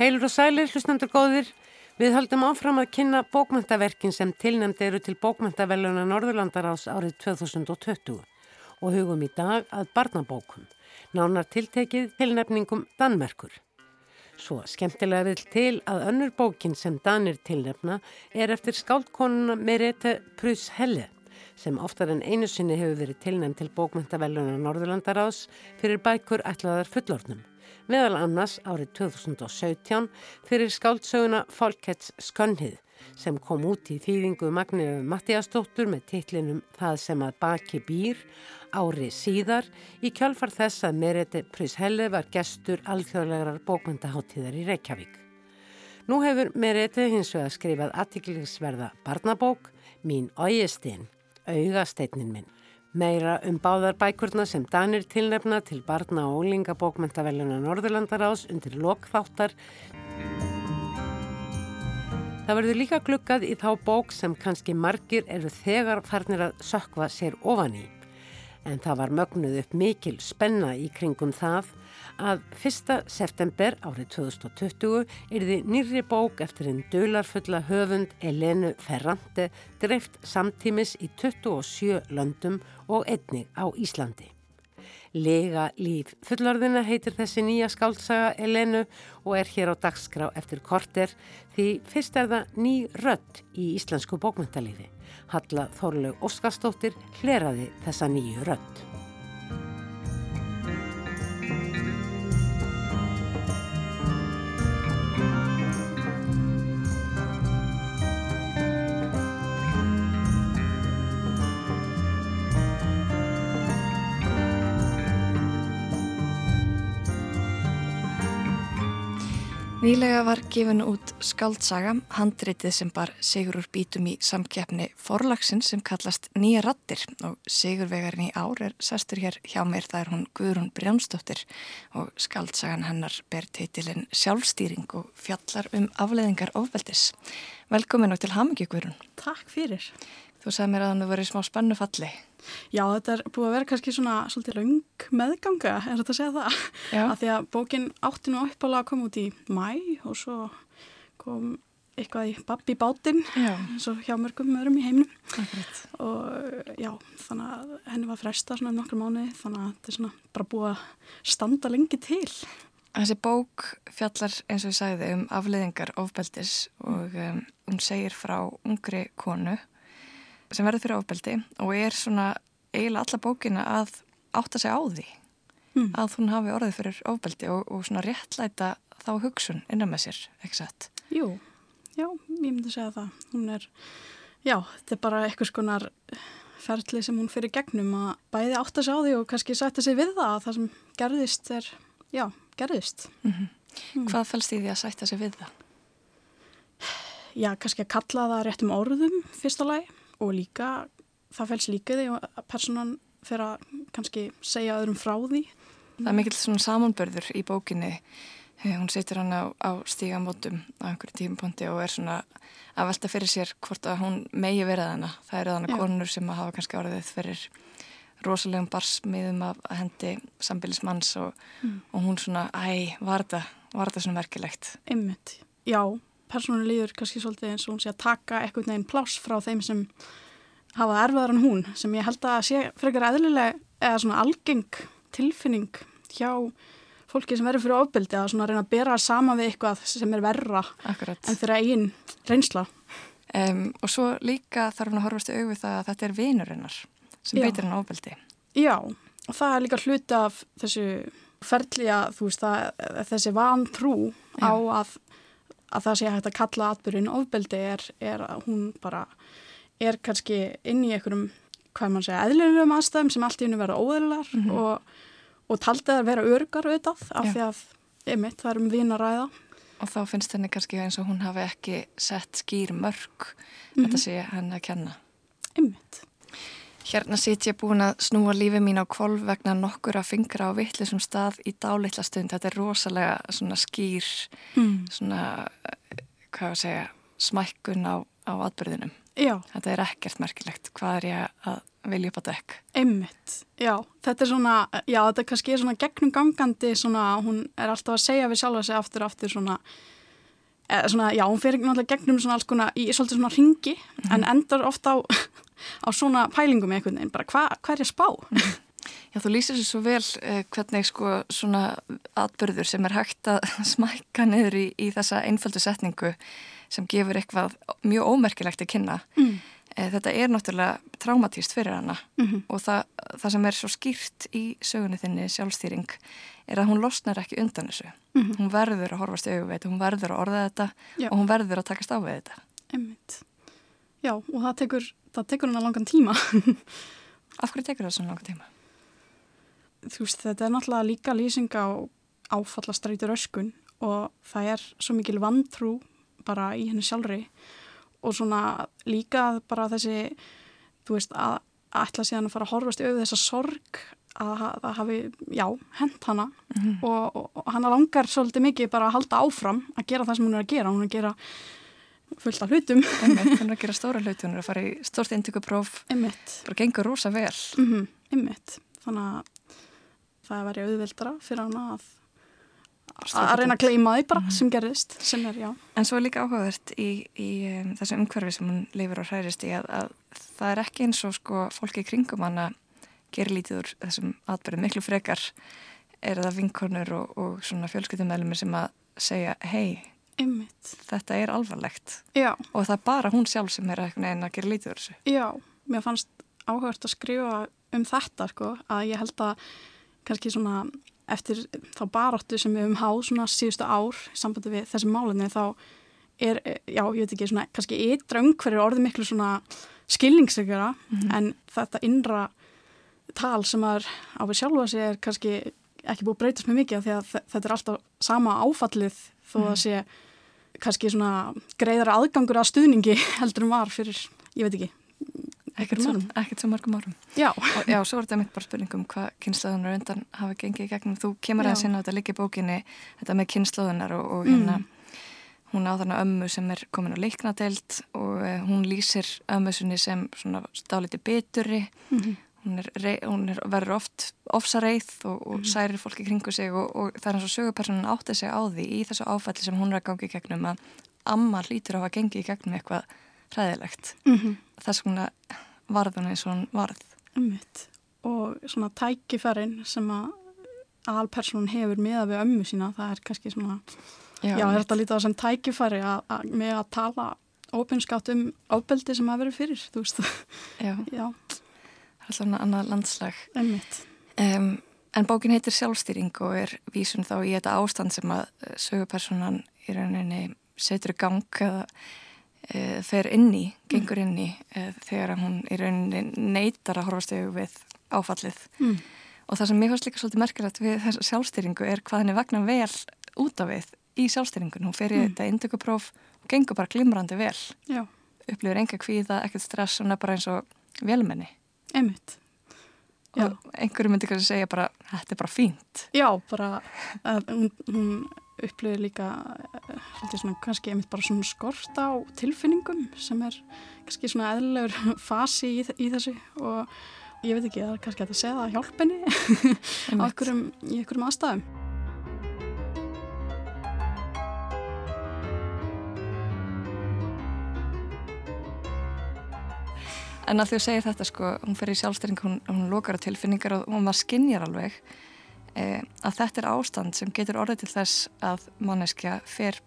Heilur og sælir, hlustendur góðir, við höldum áfram að kynna bókmæntaverkin sem tilnæmdi eru til bókmæntaveluna Norðurlandarás árið 2020 og hugum í dag að barnabókum, nánar tiltekið tilnefningum Danmerkur. Svo skemmtilega vil til að önnur bókin sem Danir tilnefna er eftir skáldkonuna Merete Prus Helle sem oftar en einu sinni hefur verið tilnæmt til bókmæntaveluna Norðurlandarás fyrir bækur ætlaðar fullornum meðal annars árið 2017 fyrir skáldsöguna Folkets skönhið sem kom út í þýðingu Magneu Mattíastóttur með titlinum Það sem að baki býr ári síðar í kjálfar þess að Merete Pryshelle var gestur alþjóðlegarar bókmyndaháttíðar í Reykjavík. Nú hefur Merete hins vegar skrifað aðtiklingsverða barnabók Mín Ójestein, augasteinnin minn. Meira um báðar bækurna sem Danir tilnefna til barna og ólingabókmentaveluna Norðurlandarás undir lokþáttar. Það verður líka glukkað í þá bók sem kannski margir eru þegar farnir að sökva sér ofan í. En það var mögnuð upp mikil spenna í kringum það að 1. september árið 2020 er því nýri bók eftir einn dölarfulla höfund Elenu Ferrante dreift samtímis í 27 löndum og einnig á Íslandi. Lega líf fullorðina heitir þessi nýja skáltsaga Elenu og er hér á dagskrá eftir korter því fyrst er það ný rött í íslensku bókmyndalífi. Halla Þorlaug Óskarstóttir hleraði þessa nýju rött. Nýlega var gefin út skaldsaga, handreitið sem bar Sigurur bítum í samkeppni forlagsinn sem kallast Nýja rattir og Sigurvegarinn í ár er sestur hér hjá mér, það er hún Guðrún Brjánsdóttir og skaldsagan hennar ber teitilinn Sjálfstýring og fjallar um afleðingar ofbeldis. Velkomin og til hamingi Guðrún. Takk fyrir. Þú sagði mér að hann var í smá spennu falli. Já, þetta er búið að vera kannski svona svolítið laung meðganga, er þetta að segja það? Já. Að því að bókin átti nú uppála að koma út í mæ og svo kom eitthvað í babbi bátinn, svo hjá mörgum öðrum í heimnum. Akkurat. Og já, þannig að henni var fresta svona um nokkru mánu, þannig að þetta er svona bara búið að standa lengi til. Þessi bók fjallar eins og ég sagði um afleðingar ofbeldis og um, hún segir frá ungri konu sem verður fyrir ofbeldi og er svona eiginlega alla bókina að átta sig á því mm. að hún hafi orðið fyrir ofbeldi og, og svona réttlæta þá hugsun innan með sér, ekki sett? Jú, já, ég myndi segja það. Hún er, já, þetta er bara eitthvað skonar ferli sem hún fyrir gegnum að bæði átta sig á því og kannski sætta sig við það að það sem gerðist er, já, gerðist. Mm -hmm. mm. Hvað fælst í því að sætta sig við það? Já, kannski að kalla það réttum orðum fyrsta lagi og líka, það fels líka því að personan fer að kannski segja öðrum frá því. Það er mikill svona samanbörður í bókinni, eh, hún setur hann á, á stígamótum á einhverju tímponti og er svona að velta fyrir sér hvort að hún megi verið hana. Það eru þannig konur sem að hafa kannski orðið fyrir rosalegum barsmiðum af hendi sambilismanns og, mm. og hún svona, æ, var þetta, var þetta svona merkilegt? Ymmiðt, já, persónu líður kannski svolítið eins og hún sé að taka eitthvað neginn pláss frá þeim sem hafa erfaðar en hún sem ég held að sé frekar eðlilega eða svona algeng tilfinning hjá fólki sem verður fyrir ofbeldi að svona reyna að bera sama við eitthvað sem er verra Akkurat. en þeirra einn reynsla. Um, og svo líka þarf hún að horfast í auðvitað að þetta er vinurinnar sem beitir hann ofbeldi. Já, og það er líka hluti af þessu ferli að þú veist að þessi van trú á að að það sé hægt að kalla atbyrjun ofbeldi er, er að hún bara er kannski inn í einhverjum, hvað mann segja, eðlunum aðstæðum sem allt í hennu verða óðurlar mm -hmm. og, og taldið að vera örgar auðvitað af Já. því að, einmitt, það er um vín að ræða. Og þá finnst henni kannski eins og hún hafi ekki sett skýr mörg, mm -hmm. þetta sé henni að kenna. Einmitt. Hérna sitt ég búin að snúa lífið mín á kvolv vegna nokkur að fingra á vittlisum stað í dálitla stund. Þetta er rosalega svona skýr, mm. svona, hvað ég að segja, smækkun á, á atbyrðinum. Já. Þetta er ekkert merkilegt. Hvað er ég að vilja upp á dekk? Einmitt, já. Þetta er svona, já, þetta kannski er svona gegnum gangandi svona, hún er alltaf að segja við sjálfa sig aftur og aftur svona, eða svona, já, hún fer náttúrulega gegnum svona alls konar í svolítið svona ringi, mm en endar ofta á, á svona pælingum einhvern veginn, bara hva, hvað er ég að spá? Já, þú lýsir svo vel eh, hvernig sko svona atbyrður sem er hægt að smækka niður í, í þessa einföldu setningu sem gefur eitthvað mjög ómerkilegt að kynna. Mm. Eh, þetta er náttúrulega traumatíst fyrir hana mm -hmm. og það, það sem er svo skýrt í sögunni þinni sjálfstýring er að hún losnar ekki undan þessu. Mm -hmm. Hún verður að horfast auðveit, hún verður að orða þetta Já. og hún verður að takast á við þetta. Emmitt. Já, og það tekur, það tekur hana langan tíma. Af hverju tekur það svona langan tíma? Þú veist, þetta er náttúrulega líka lýsing á áfallastrætur öskun og það er svo mikil vantrú bara í henni sjálfri og svona líka bara þessi þú veist, að ætla síðan að fara að horfast auðvitað þessa sorg að það hafi, já, hent hana mm -hmm. og, og, og hana langar svolítið mikið bara að halda áfram að gera það sem hún er að gera, hún er að gera fullt af hlutum Einmitt, er að gera stóra er að fara í stórt indíkupróf, bara gengur rosa vel mm -hmm. Þannig að það væri auðvildra fyrir hana að að reyna að kleima því bara mm -hmm. sem gerðist sem er, já. En svo er líka áhugavert í, í um, þessu umhverfi sem hún lifur og hærist í að, að það er ekki eins og sko fólki í kringum hann að gera lítið úr þessum atbyrðum miklu frekar er það vinkonur og, og svona fjölskyldumælumir sem að segja hei, þetta er alvarlegt já. og það er bara hún sjálf sem er eitthvað einn að gera lítið úr þessu. Já, mér fannst áhugavert að skrifa um þetta sko að ég held að kannski svona eftir þá baróttu sem við höfum háð svona síðustu ár í sambandi við þessum málinni þá er, já, ég veit ekki, svona kannski ytra umhverju orðið miklu svona skilningssökjara mm -hmm. en þetta innra tal sem er á við sjálfa sig er kannski ekki búið breytast með mikið því að þetta er alltaf sama áfallið þó að mm -hmm. sé kannski svona greiðara aðgangur að stuðningi heldur en var fyrir, ég veit ekki ekkert svo mörgum árum. Já, og, já, svo er þetta mitt bara spurningum hvað kynnslóðunar undan hafa gengið í gegnum. Þú kemur að sinna á þetta líka í bókinni þetta með kynnslóðunar og, og hérna mm. hún á þarna ömmu sem er komin á leiknadelt og uh, hún lýsir ömmusunni sem svona stáliti bituri mm -hmm. Hún, er, hún er, verður oft ofsareið og, og mm -hmm. særir fólki kringu sig og það er eins og sögupersonin átti sig á því í þessu áfalli sem hún er að gangi í gegnum að amma hlýtur á að gengi í gegnum eitthvað hræðilegt -hmm. þess vegna varðun eins og hann varð. Ummitt. Og svona tækifærin sem að alpersonin hefur með að við ömmu sína, það er kannski svona, já, já þetta lítið á sem tækifæri að, með að tala opinskátt um ábeldi sem að vera fyrir, þú veist. Já. já. Svona annað landslag. Um, en bókin heitir Sjálfstýring og er vísun þá í þetta ástand sem að sögupersonan í rauninni setur gang eða uh, fer inn í, gengur inn í uh, þegar hún í rauninni neytar að horfast yfir við áfallið mm. og það sem mér fannst líka svolítið merkilegt við þessu sjálfstýringu er hvað henni vagnar vel út af við í sjálfstýringun hún fer í mm. þetta indökupróf og gengur bara glimrandi vel Já. upplifur enga kvíða, ekkert stress hún er bara eins og velmenni Emmitt og Já. einhverju myndi kannski segja bara þetta er bara fínt Já, bara hún, hún upplöðu líka svona, kannski einmitt bara svona skort á tilfinningum sem er kannski svona eðlulegur fasi í, í þessu og ég veit ekki, það er kannski að það segja það hjálpenni í einhverjum aðstæðum. En að þú segir þetta sko, hún fer í sjálfstyrning, hún, hún lokar á tilfinningar og hún var skinnjar alveg e, að þetta er ástand sem getur orðið til þess að manneskja fer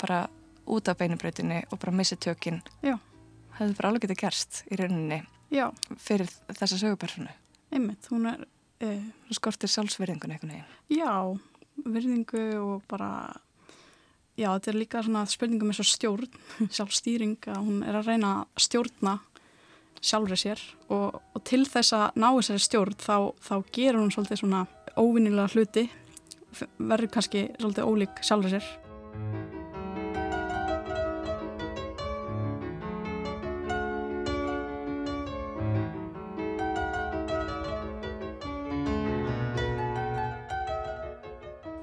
bara út af beinubröðinni og bara missi tökinn hefur bara alveg getið gerst í rauninni Já. fyrir þessa sögupersonu einmitt, hún er hún skortir sjálfsverðingun eitthvað Já, verðingu og bara já, þetta er líka svona spurningum eins og stjórn sjálfstýring að hún er að reyna að stjórna sjálfrið sér og, og til þess að ná þessari stjórn þá, þá gerur hún svolítið svona óvinnilega hluti verður kannski svolítið ólík sjálfur sér.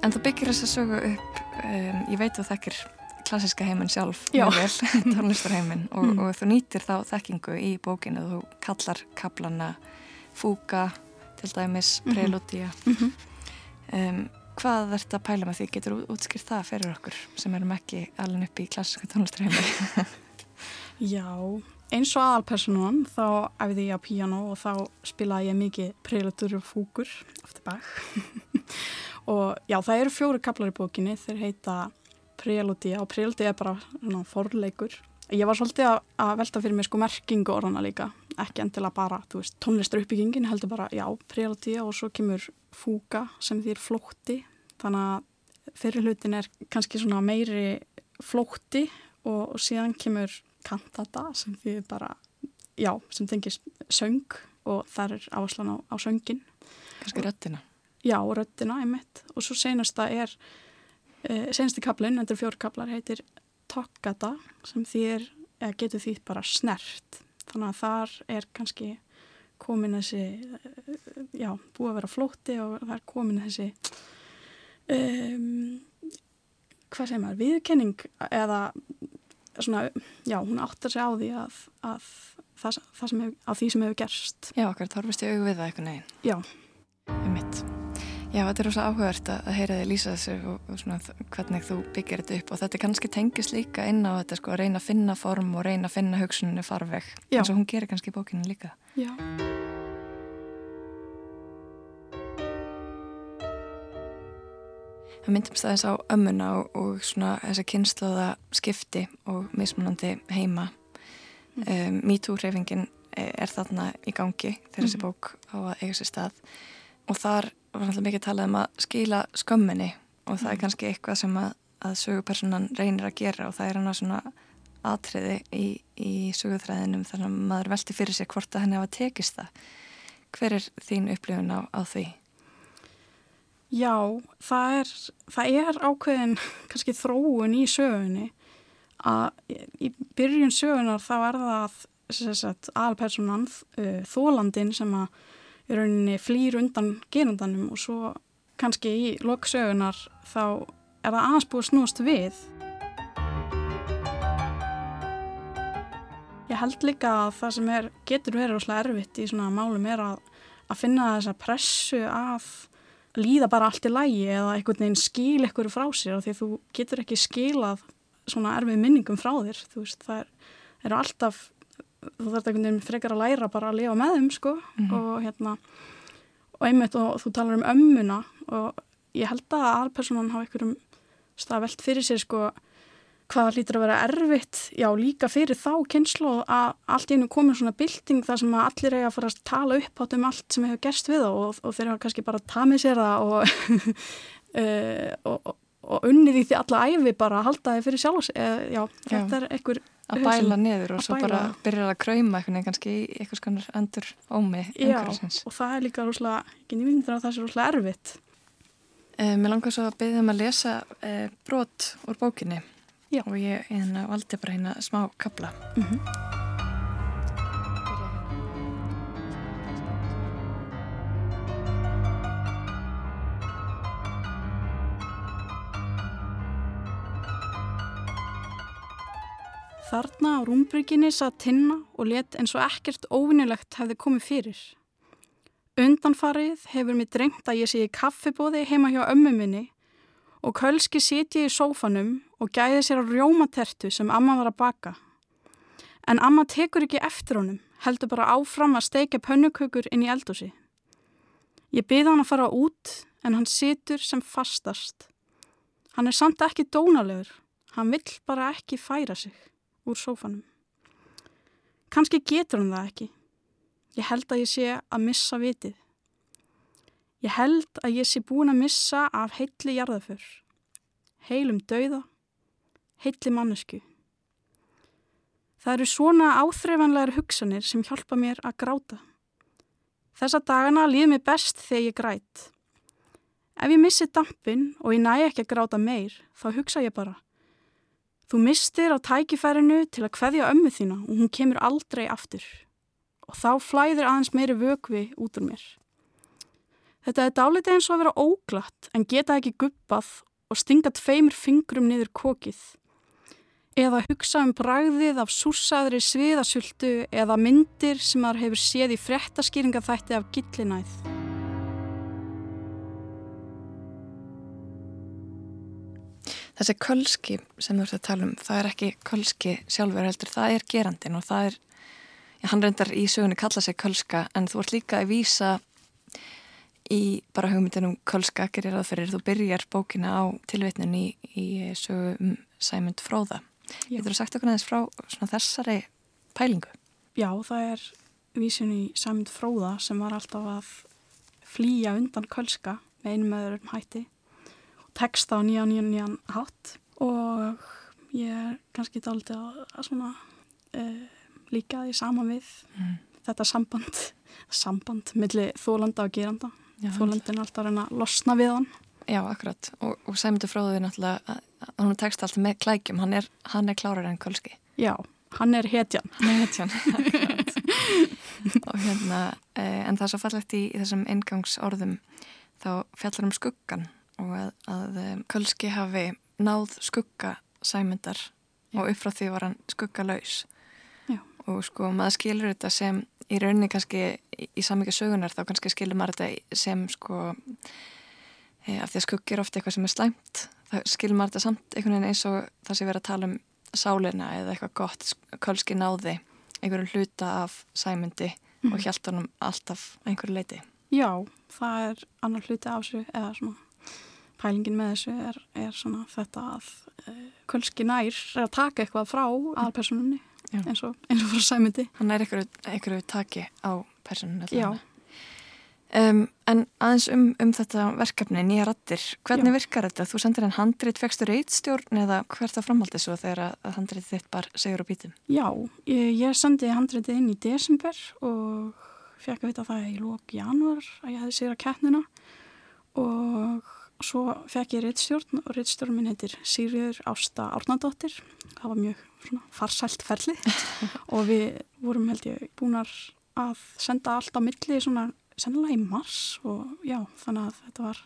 En þú byggir þess að sögu upp, um, ég veit þú þekkir klassiska heiminn sjálf tónlistarheiminn og, Mm. og þú nýtir þá þekkingu í bókinu þú kallar kaplana fúka, til dæmis Mhm. prelúdía Mhm. um, hvað ert að pæla með því getur útskýrt það fyrir okkur sem erum ekki alveg upp í klassiska tónlistarheiminn Já, eins og aðalpersonan þá æfði ég á píano og þá spilaði ég mikið prelutur og fúkur og já, það eru fjóri kaplar í bókinni þeir heita preludía og preludía er bara svona forleikur ég var svolítið að, að velta fyrir mig sko merkingu orðana líka, ekki endilega bara þú veist, tónlistar uppbyggingin heldur bara já, preludía og svo kemur fúka sem er flótti. Þannig að fyrir hlutin er kannski svona meiri flótti og, og síðan kemur kantata sem því bara, já, sem tengis söng og það er áherslan á, á söngin. kannski röttina Já, og röddina, einmitt. Og svo senasta er, uh, senasti kaplinn, þetta er fjóru kaplar, heitir Tokkata sem þýr, eða getur því bara snert. Þannig að þar er kannski komin þessi, uh, já, búið að vera flótti og það er komin þessi, um, hvað segir maður, viðkenning eða svona, já, hún áttar sig á því að, að það, það sem hef, á því sem hefur gerst. Já, okkar torfist í augu við það eitthvað neginn Já. um mitt Já, þetta er rosa áhugavert að, heyra þig lýsa þessu og, og svona hvernig þú byggir þetta upp og þetta kannski tengist líka inn á þetta sko að reyna að finna form og reyna að finna hugsuninu farveg Já. eins og hún gerir kannski í bókinu líka Já. Það myndumst aðeins á ömmuna og, og svona þessa kynnslóða skipti og mismunandi heima. Um, MeToo-hreyfingin er þarna í gangi þegar þessi Mhm. bók á að eiga sér stað og þar var alltaf mikið talað um að skila skömminni og það er Mhm. kannski eitthvað sem að, að sögupersonan reynir að gera og það er hana svona atriði í, í söguþræðinum þannig að maður velti fyrir sig hvort að henni hafa tekist það. Hver er þín upplifun á, á því? Já, það er, það er ákveðin kannski þróun í sögunni að í byrjun sögunar þá er það aðalpersonan uh, þólandin sem að í rauninni flýr undan gerundanum og svo kannski í loksögunar þá er það aðeins búið snúast við. Ég held líka að það sem er, getur verið rosalega erfitt í svona málum er að, að finna þessa pressu að líða bara allt í lægi eða einhvern veginn skil eitthvað frá sér og því þú getur ekki skilað svona erfið minningum frá þér þú veist, það er, eru alltaf þú þarf einhvern veginn frekar að læra bara að lifa með þeim sko Mhm. og hérna og einmitt og þú talar um ömmuna og ég held að aðalpersonan hafa einhverjum stað velt fyrir sér sko hvað hlýtur að vera erfitt, já líka fyrir þá kynslu að allt í einu komin svona bylting þar sem að allir eiga að fara að tala upp átt um allt sem hefur gerst við og, og þeir hafa kannski bara tamið sér það og, uh, og, og, og unnið í því alla æfi bara að halda þið fyrir sjálfs, uh, já, þetta er einhver að hugsun. bæla niður og svo bara byrjar að krauma eitthvað kannski í eitthvað skonar endur ómi Já, og það er líka rúslega, ekki nýmyndur að það sé rúslega erfitt. Uh, mér langar svo að byggja um að lesa uh, brot úr bókinni Já. og ég hérna, valdi bara hérna smá kabla. Mm Þarna á rúmbrygginni satt tinna og let eins og ekkert óvinnilegt hefði komið fyrir. Undanfarið hefur mér drengt að ég sé í kaffibóði heima hjá ömmu minni og kölski siti í sófanum og gæði sér á rjómatertu sem amma var að baka. En amma tekur ekki eftir honum, heldur bara áfram að steikja pönnukökur inn í eldúsi. Ég byrði hann að fara út en hann situr sem fastast. Hann er samt ekki dónalegur, hann vill bara ekki færa sig úr sófanum. Kanski getur hann það ekki. Ég held að ég sé að missa vitið. Ég held að ég sé búin að missa af heilli jarðaför. Heilum dauða, heilli mannesku. Það eru svona áþreifanlegar hugsanir sem hjálpa mér að gráta. Þessa dagana líður mér best þegar ég græt. Ef ég missi dampin og ég næ ekki að gráta meir, þá hugsa ég bara. Þú mistir á tækifærinu til að kveðja ömmu þína og hún kemur aldrei aftur. Og þá flæðir aðeins meiri vögvi út úr mér. Þetta er dálítið eins og að vera óglatt en geta ekki guppað og stinga tveimur fingrum niður kokið. eða hugsa um bragðið af súsaðri sviðasultu eða myndir sem þar hefur séð í frettaskýringaþætti af gillinæð. Þessi kölski sem þú ert að tala um, það er ekki kölski sjálfur heldur, það er gerandin og það er, já, hann reyndar í sögunni kalla sig kölska en þú ert líka að vísa í bara hugmyndinum kölska, gerir það fyrir, þú byrjar bókina á tilvitnun í, í sögum Sæmund Fróða. Getur þú sagt okkur aðeins frá þessari pælingu? Já, það er vísun í Sæmund Fróða sem var alltaf að flýja undan kölska með einum öðrum hætti texta á nýjan nýjan nýjan hátt. Og ég er kannski dálítið að, að svona uh, líka því saman við mm. þetta samband samband millir þólanda og geranda. Þólandin alltaf að reyna að losna við hann. Já, akkurat. Og, og Sæmundur Fróður náttúrulega hann er text alltaf með klækjum. Hann er, hann er klárar enn Kolski Já, hann er hetjan. Hann er hetjan, akkurat. Og hérna, eh, en það er svo fallegt í, í þessum ingangsorðum þá fjallar um skuggan og að, að um, Kölski hafi náð skugga sæmyndar Já. og upp frá því var hann skuggalaus Já. og sko maður skilur þetta sem í rauninni kannski í, í samvikið sögunar þá kannski skilur maður þetta sem sko e, af því að skuggi er ofta eitthvað sem er slæmt þá skilur maður þetta samt einhvern veginn eins og það sem verður að tala um sálina eða eitthvað gott Kölski náði einhverju hluta af sæmyndi mm. og hjælt honum alltaf einhverju leiti Já, það er annar hluti af þessu eða svona pælingin með þessu er, er svona þetta að uh, Kölski nær er að taka eitthvað frá aðalpersonunni eins og, eins og frá sæmyndi hann er einhverju taki á personunni já um, en aðeins um, um þetta verkefni nýja rattir, hvernig já. virkar þetta? Þú sendir henn handrið tvextur eitstjórn eða hvert að framhaldi svo þegar að handrið þitt bara segur á bítum? Já, ég, ég sendi handriðið inn í desember og fekk að vita það í lók januar að ég hefði sér að keppnina og Svo fekk ég reittstjórn og reittstjórn minn heitir Sýriður Ásta Árnandóttir. Það var mjög svona, farsælt ferli og við vorum held ég búinar að senda allt á milli svona sennilega í mars og já þannig að þetta var,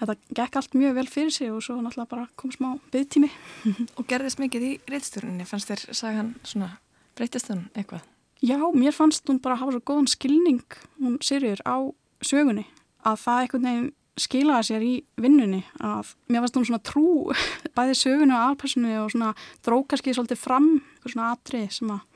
þetta gekk allt mjög vel fyrir sig og svo náttúrulega bara kom smá byggtími. Og gerðist mikið í reittstjórninni? Fannst þér sagan svona, breytist hún eitthvað? Já, mér fannst hún bara hafa svo góðan skilning, hún Sýriður, á sögunni að það eitthvað nefn skilaði sér í vinnunni að mér varst hún svona trú bæði sögunu og alpersonu og svona drókarski svolítið fram svona atrið sem að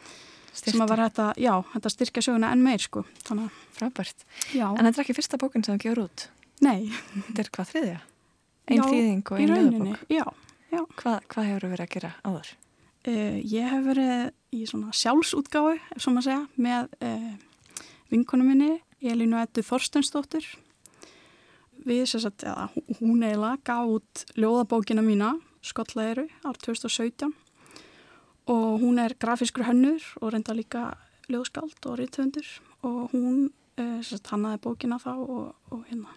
sem að vera þetta, já, þetta styrkja söguna enn meir sko, þannig að frábært já. En þetta er ekki fyrsta bókinn sem það gefur út? Nei Þetta er hvað þriðja? Einn þýðing og einn lögabók? Já, já Hvað, hvað hefur þú verið að gera áður? Uh, ég hef verið í svona sjálfsútgáðu, ef svo maður segja, með uh, vinkonum minni Elinu Ettu Þorstensdóttur við sagt, eða, hún eiginlega gaf út ljóðabókina mína Skollaeiru ár 2017 og hún er grafískur hönnur og reynda líka ljóðskald og ríthöndur og hún eh, sagt, hannaði bókina þá og, og hérna.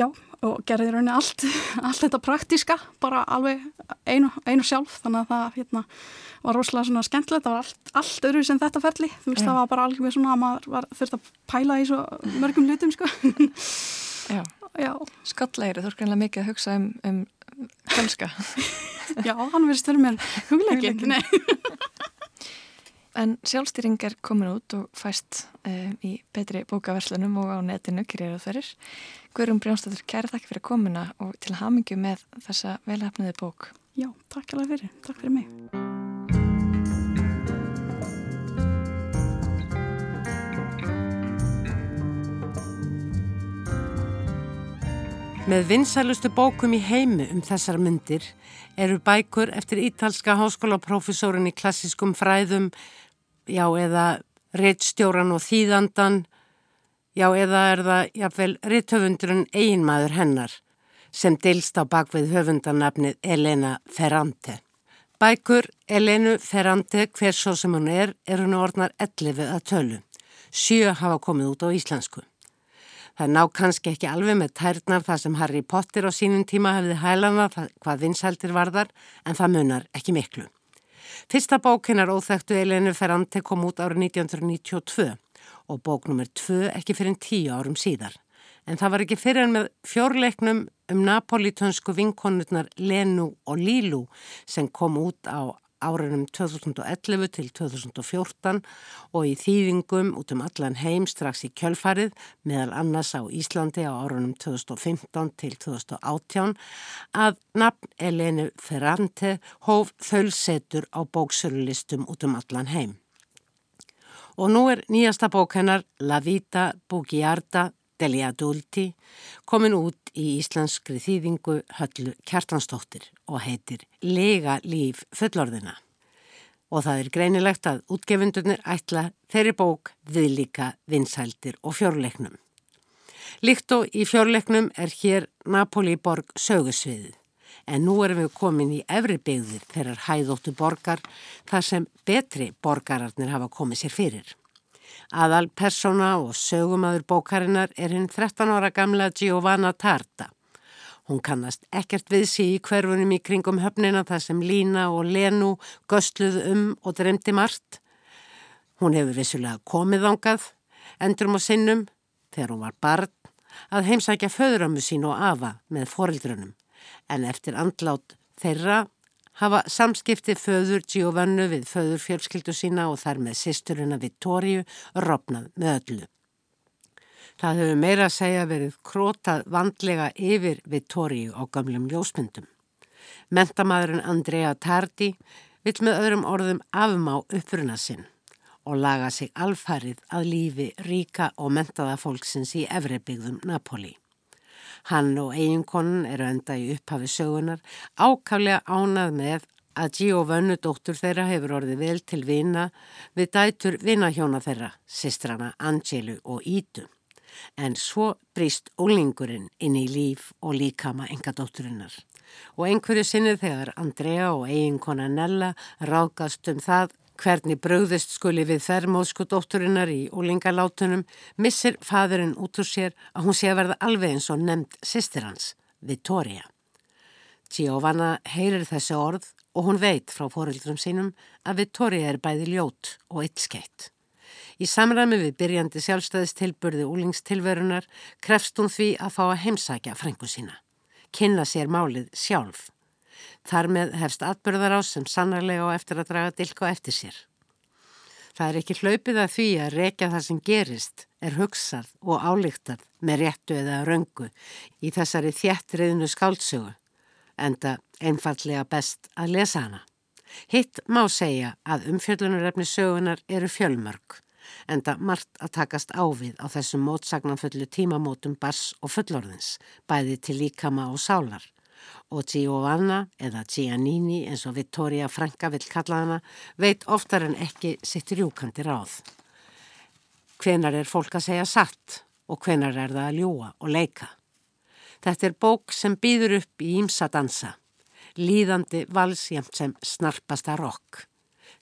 Já og gerði rauninni allt allt þetta praktíska, bara alveg einu, einu sjálf, þannig að það hérna, var rosalega svona skemmtilegt. Það var allt, allt öðru sem þetta ferli, þú veist yeah. það var bara alveg svona að maður þurfti að pæla í svo mörgum lutum sko Já, Já. Skallæri, þú er greinlega mikið að hugsa um, um kölska Já, hann verður stöður mér hugleikin En sjálfstýring er komin út og fæst um, í betri bókaverslunum og á netinu kyrjaðu þeirrir. Guðrum Brjónstóttur, kæra þakki fyrir komuna og til hamingu með þessa velhafniði bók. Já, takk alveg fyrir. Takk fyrir mig. Með vinsælustu bókum í heimi um þessar myndir eru bækur eftir ítalska háskólaprofessorinn í klassiskum fræðum, já eða reittstjóran og þýðandan, já eða er það jáfnvel reitthöfundurinn einmaður hennar sem deilst á bakvið höfundanafnið Elena Ferrante. Bækur Elenu Ferrante, hver svo sem hún er, er hún orðnar 11 að tölu. Sjö hafa komið út á íslensku. Það ná kannski ekki alveg með tærnar það sem Harry Potter á sínum tíma hefði hælana hvað vinsæltir varðar en það munar ekki miklu. Fyrsta bókinar óþægtu Elinu Ferrante kom út árið 1992 og bók nr. 2 ekki fyrir 10 árum síðar. En það var ekki fyrir en með fjórleiknum um napolitönsku vinkonurnar Lenu og Lílu sem kom út á árunum 2011 til 2014 og í þýðingum út um allan heim strax í kjölfarið meðal annars á Íslandi á árunum 2015 til 2018 að nafn Elenu Ferrante hóf þölsetur á bóksölulistum út um allan heim. Og nú er nýjasta bók hennar La Vita Bugiarda degli Adulti komin út í íslenskri þýðingu höllu Kjartansdóttir og heitir Lega líf fullorðina. Og það er greinilegt að útgefindunir ætla þeirri bók við líka vinsældir og fjórleiknum. Líkt og í fjórleiknum er hér Napoli borg sögusviðið. En nú erum við komin í efri byggðir þeirrar hæðóttu borgar þar sem betri borgararnir hafa komið sér fyrir. Aðal persóna og sögumadur bókarinnar er hinn 13 ára gamla Giovanna Tarta. Hún kannast ekkert við sí í hverfunum í kringum höfnina þar sem Lína og Lenu göstluð um og dremdi margt. Hún hefur vissulega komið ángað, endurum og sinnum, þegar hún var barn, að heimsækja föðuramu sín og afa með forildrunum. En eftir andlát þeirra hafa samskipti föður Giovannu við föður fjölskyldu sína og þar með sýsturina Vittoríu rofnað með öllu. Það hefur meira að segja verið krótað vandlega yfir Vittoríu á gamlum ljósmyndum. Mentamæðurinn Andrea Tardi vill með öðrum orðum afmá uppruna sinn og laga sig alfarið að lífi ríka og mentaða fólksins í Efribyggðum Napoli. Hann og eiginkonin eru enda í upphafi sögunar ákaflega ánað með að Giovannu dóttur þeirra hefur orðið vel til vina við dætur vinahjóna þeirra, sistrana Angelu og Ítu. En svo brýst ólingurinn inn í líf og líkama enga dótturinnar. Og einhverju sinnið þegar Andrea og eiginkona Nella rákast um það Hvernig bröðist skuli við þermóðsku dótturinnar í úlingalátunum missir fadurinn út úr sér að hún sé að verða alveg eins og nefnd sýstir hans, Vittoria. Giovanna heyrir þessi orð og hún veit frá fórildrum sínum að Vittoria er bæði ljót og ytskeitt. Í samræmi við byrjandi sjálfstæðistilburði úlingstilverunar krefst hún því að fá að heimsækja frængu sína. Kynna sér málið sjálf. Þar með hefst atbyrðar á sem sannarlega og eftir að draga dilka eftir sér. Það er ekki hlaupið að því að rekja það sem gerist er hugsað og álíktað með réttu eða röngu í þessari þjættriðinu skáldsögu en það einfallega best að lesa hana. Hitt má segja að umfjöldunarefni sögunar eru fjölmörg en það margt að takast ávið á þessum mótsagnanfullu tímamótum bars og fullorðins bæði til líkama og sálar og Giovanna eða Giannini eins og Vittoria Franka vill kalla hana veit oftar en ekki sitt rjúkandi ráð. Hvenar er fólk að segja satt og hvenar er það að ljúa og leika? Þetta er bók sem býður upp í ímsa dansa, líðandi valsjæmt sem snarpasta rokk.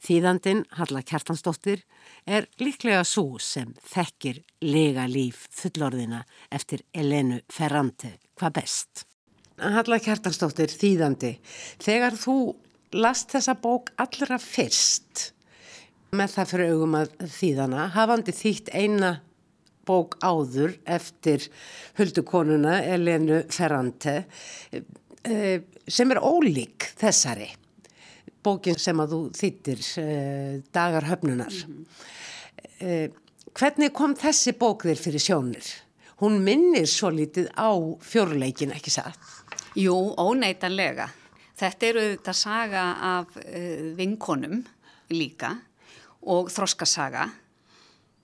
Þýðandin, Halla Kjartansdóttir, er líklega svo sem þekkir lega líf fullorðina eftir Elenu Ferrante hvað best. Halla Kjartansdóttir, þýðandi, þegar þú last þessa bók allra fyrst með það fyrir augum að þýðana, hafandi þýtt eina bók áður eftir huldukonuna Elenu Ferrante eh, sem er ólík þessari bókin sem að þú þýttir eh, dagar höfnunar. Mm -hmm. Hvernig kom þessi bók þér fyrir sjónir? Hún minnir svo lítið á fjórleikin, ekki satt? Jú, óneitanlega. Þetta eru þetta saga af uh, vinkonum líka og þroskasaga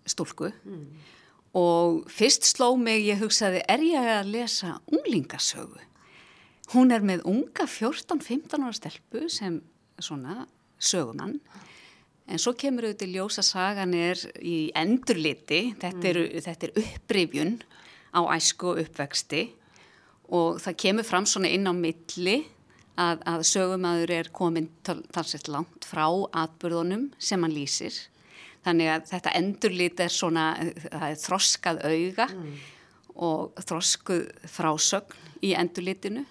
stúlku mm. og fyrst sló mig, ég hugsaði, er ég að lesa unglingasögu? Hún er með unga 14-15 ára stelpu sem svona sögumann en svo kemur auðvitað ljósa sagan er í endurliti, þetta, mm. eru, þetta er upprifjun á æsku uppvexti og það kemur fram svona inn á milli að, að sögumæður er komin talsett langt frá atbyrðunum sem hann lýsir. Þannig að þetta endurlit er svona, er þroskað auga mm. og þroskuð frásögn í endurlitinu.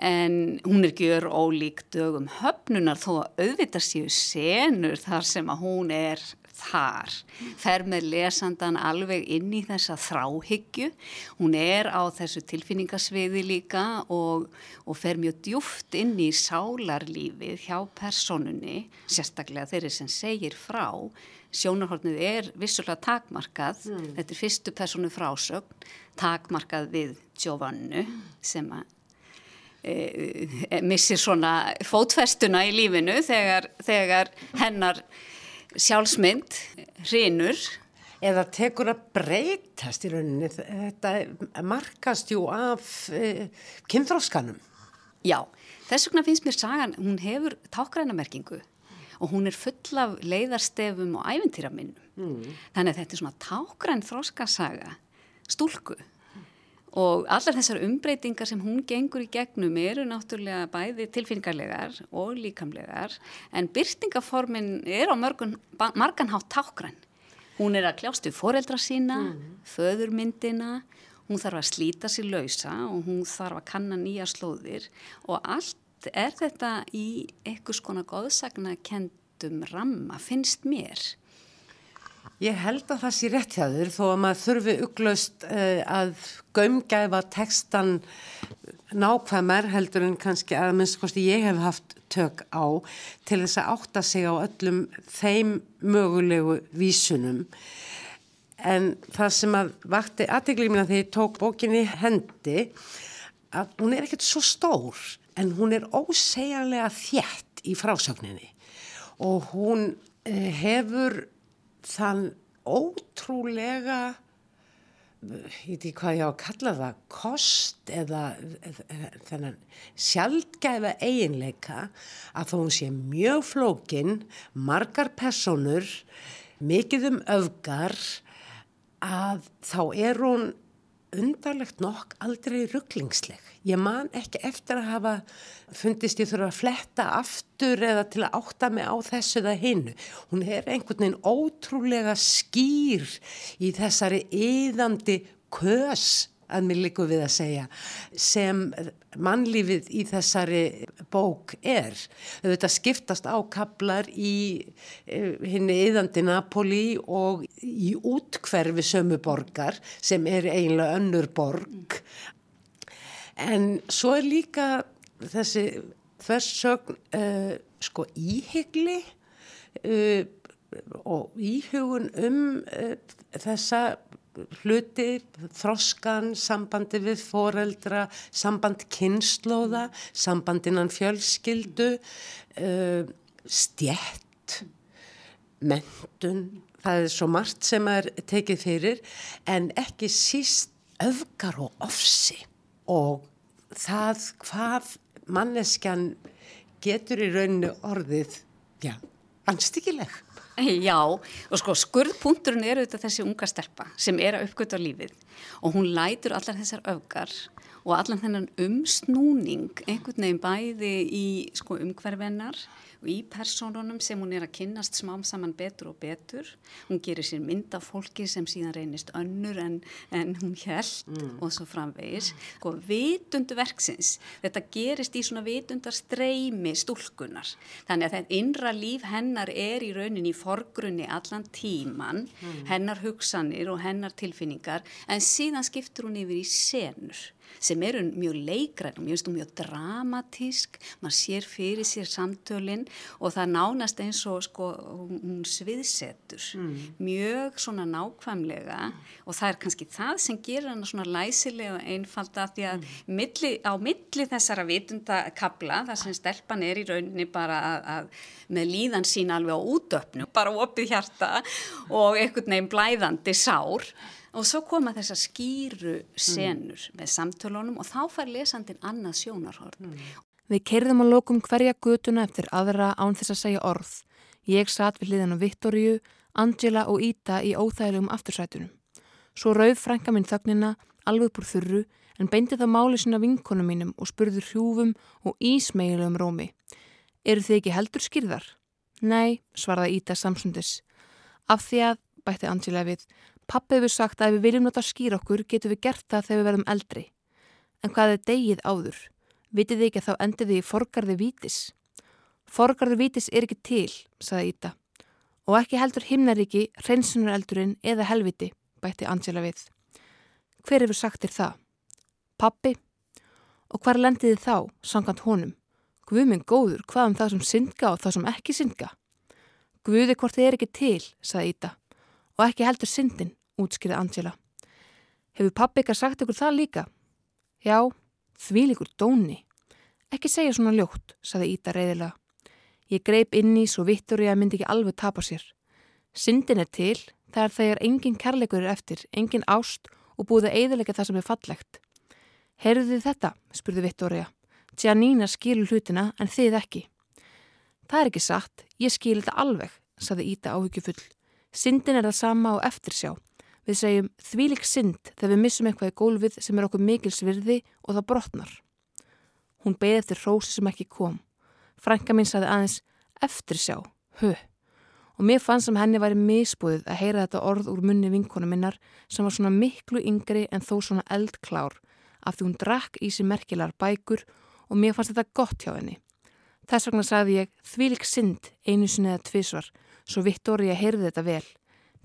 En hún er gjör ólík dögum höfnunar þó að auðvitað séu senur þar sem að hún er þar, fer með lesandan alveg inn í þessa þráhyggju, hún er á þessu tilfinningasviði líka og, og fer mjög djúft inn í sálarlífið hjá personunni, sérstaklega þeirri sem segir frá, sjónarhornið er vissulega takmarkað, mm. þetta er fyrstu personu frásögn, takmarkað við Giovannu sem að e, missir svona fótfestuna í lífinu þegar, þegar hennar sjálfsmynd hrinur. Eða tekur að breytast í rauninni, þetta markast jú af e, kynþróskanum. Já, þess vegna finnst mér sagan, hún hefur tákrænamerkingu og hún er full af leiðarstefum og æventýraminnum. Mm. Þannig að þetta er svona tákræn þróskasaga, stúlku Og allar þessar umbreytingar sem hún gengur í gegnum eru náttúrulega bæði tilfinningarlegar og líkamlegar en byrtingaformin er á mörgun, marganhátt tákgræn. Hún er að kljástu foreldra sína, mm. föðurmyndina, hún þarf að slíta sér lausa og hún þarf að kanna nýja slóðir og allt er þetta í eitthvað skona góðsagna kendum ramma, finnst mér. Ég held að það sé rétt hjá þér þó að maður þurfi ugglaust uh, að gömgæfa textan nákvæmar heldur en kannski að minnst kosti ég hef haft tök á til þess að átta sig á öllum þeim mögulegu vísunum. En það sem að vakti aðteglímina þegar ég tók bókinni hendi að hún er ekkert svo stór en hún er ósegjanlega þjætt í frásögninni og hún uh, hefur þann ótrúlega ég veit ekki hvað ég á að kalla það kost eða, eða þennan sjálfgæfa eiginleika að þó hún sé mjög flókin margar personur mikið um öfgar að þá er hún undarlegt nokk aldrei rugglingsleg. Ég man ekki eftir að hafa fundist ég þurfa að fletta aftur eða til að átta mig á þessu eða hinnu. Hún er einhvern veginn ótrúlega skýr í þessari yðandi kös að mér líku við að segja sem mannlífið í þessari bók er. Þetta skiptast á kaplar í eh, henni yðandi Napoli og í útkverfi sömuborgar sem er eiginlega önnur borg. En svo er líka þessi þversögn uh, sko íhyggli uh, og íhugun um uh, þessa hluti, þroskan, sambandi við foreldra, samband kynnslóða, sambandinnan fjölskyldu, uh, stjætt, mentun, það er svo margt sem er tekið fyrir en ekki síst öfgar og ofsi og það hvað manneskjan getur í rauninu orðið, já, anstíkileg. Já, og sko skurðpunkturinn er auðvitað þessi unga stelpa sem er að uppgöta lífið. Og hún lætur allar þessar öfgar og allan þennan umsnúning einhvern veginn bæði í sko umhverfennar og í personunum sem hún er að kynnast smám saman betur og betur. Hún gerir sér mynd af fólki sem síðan reynist önnur en, en hún held mm. og svo framvegis. Sko vitundu verksins, þetta gerist í svona vitundar streymi stúlkunar. Þannig að þetta innra líf hennar er í rauninni í forgrunni allan tíman, mm. hennar hugsanir og hennar tilfinningar en síðan skiptur hún yfir í senur sem eru mjög leikræn mjög, mjög dramatísk, maður sér fyrir sér samtölinn og það nánast eins og sko, hún sviðsetur mm. mjög svona nákvæmlega mm. og það er kannski það sem gerir hana svona læsilega og einfalda því að mm. milli, á milli þessara vitundakabla þar sem stelpan er í rauninni bara að, að með líðan sín alveg á útöpnu, bara opið hjarta og einhvern veginn blæðandi sár og svo koma þessar skýru senur mm. með samtölunum og þá fær lesandin annað sjónarhort. Mm. Við kerðum á lokum hverja gutuna eftir aðra án þess að segja orð. Ég satt við hliðan á Vittoríu, Angela og Íta í óþægilegum aftursætunum. Svo rauð frænka minn þögnina, alveg búr þurru, en beindi það máli sinna vinkonum mínum og spurður hrjúfum og ísmeigilegum rómi. Eru þið ekki heldur skýrðar? Nei, svarða Íta samsundis. Af því að, bætti Angela við, Pappi hefur sagt að ef við viljum nota skýr okkur getum við gert það þegar við verðum eldri. En hvað er degið áður? Vitið þið ekki að þá endið þið í forgarði vítis? Forgarði vítis er ekki til, saði Íta. Og ekki heldur himnaríki, hreinsunareldurinn eða helviti, bætti Angela við. Hver hefur sagt þér það? Pappi? Og hvar lendiði þá, sangant honum? Guðminn góður, hvað um það sem syndga og það sem ekki syndga? Guði hvort þið er ekki til, saði Íta. Og ekki heldur syndin, útskriði Angela. Hefur pappi ykkar sagt ykkur það líka? Já, því líkur dóni. Ekki segja svona ljótt, saði Íta reyðilega. Ég greip inn í svo vittur ég að myndi ekki alveg tapa sér. Syndin er til, er þegar engin kærleikur er eftir, engin ást og búið að eiðilega það sem er fallegt. Heyrðu þið þetta? spurði Vittoria. Giannina skilur hlutina en þið ekki. Það er ekki satt, ég skil þetta alveg, saði Íta áhyggjufull. Syndin er það sama og eftirsjá. Við segjum þvílik synd þegar við missum eitthvað í gólfið sem er okkur mikil svirði og það brotnar. Hún beði eftir rósi sem ekki kom. Frænka mín saði aðeins eftirsjá, höh. Og mér fann sem henni væri misbúðið að heyra þetta orð úr munni vinkonu minnar sem var svona miklu yngri en þó svona eldklár af því hún drakk í sig merkilar bækur og mér fannst þetta gott hjá henni. Þess vegna sagði ég þvílik synd einu sinni eða tvísvar, svo Vittóri að heyrði þetta vel.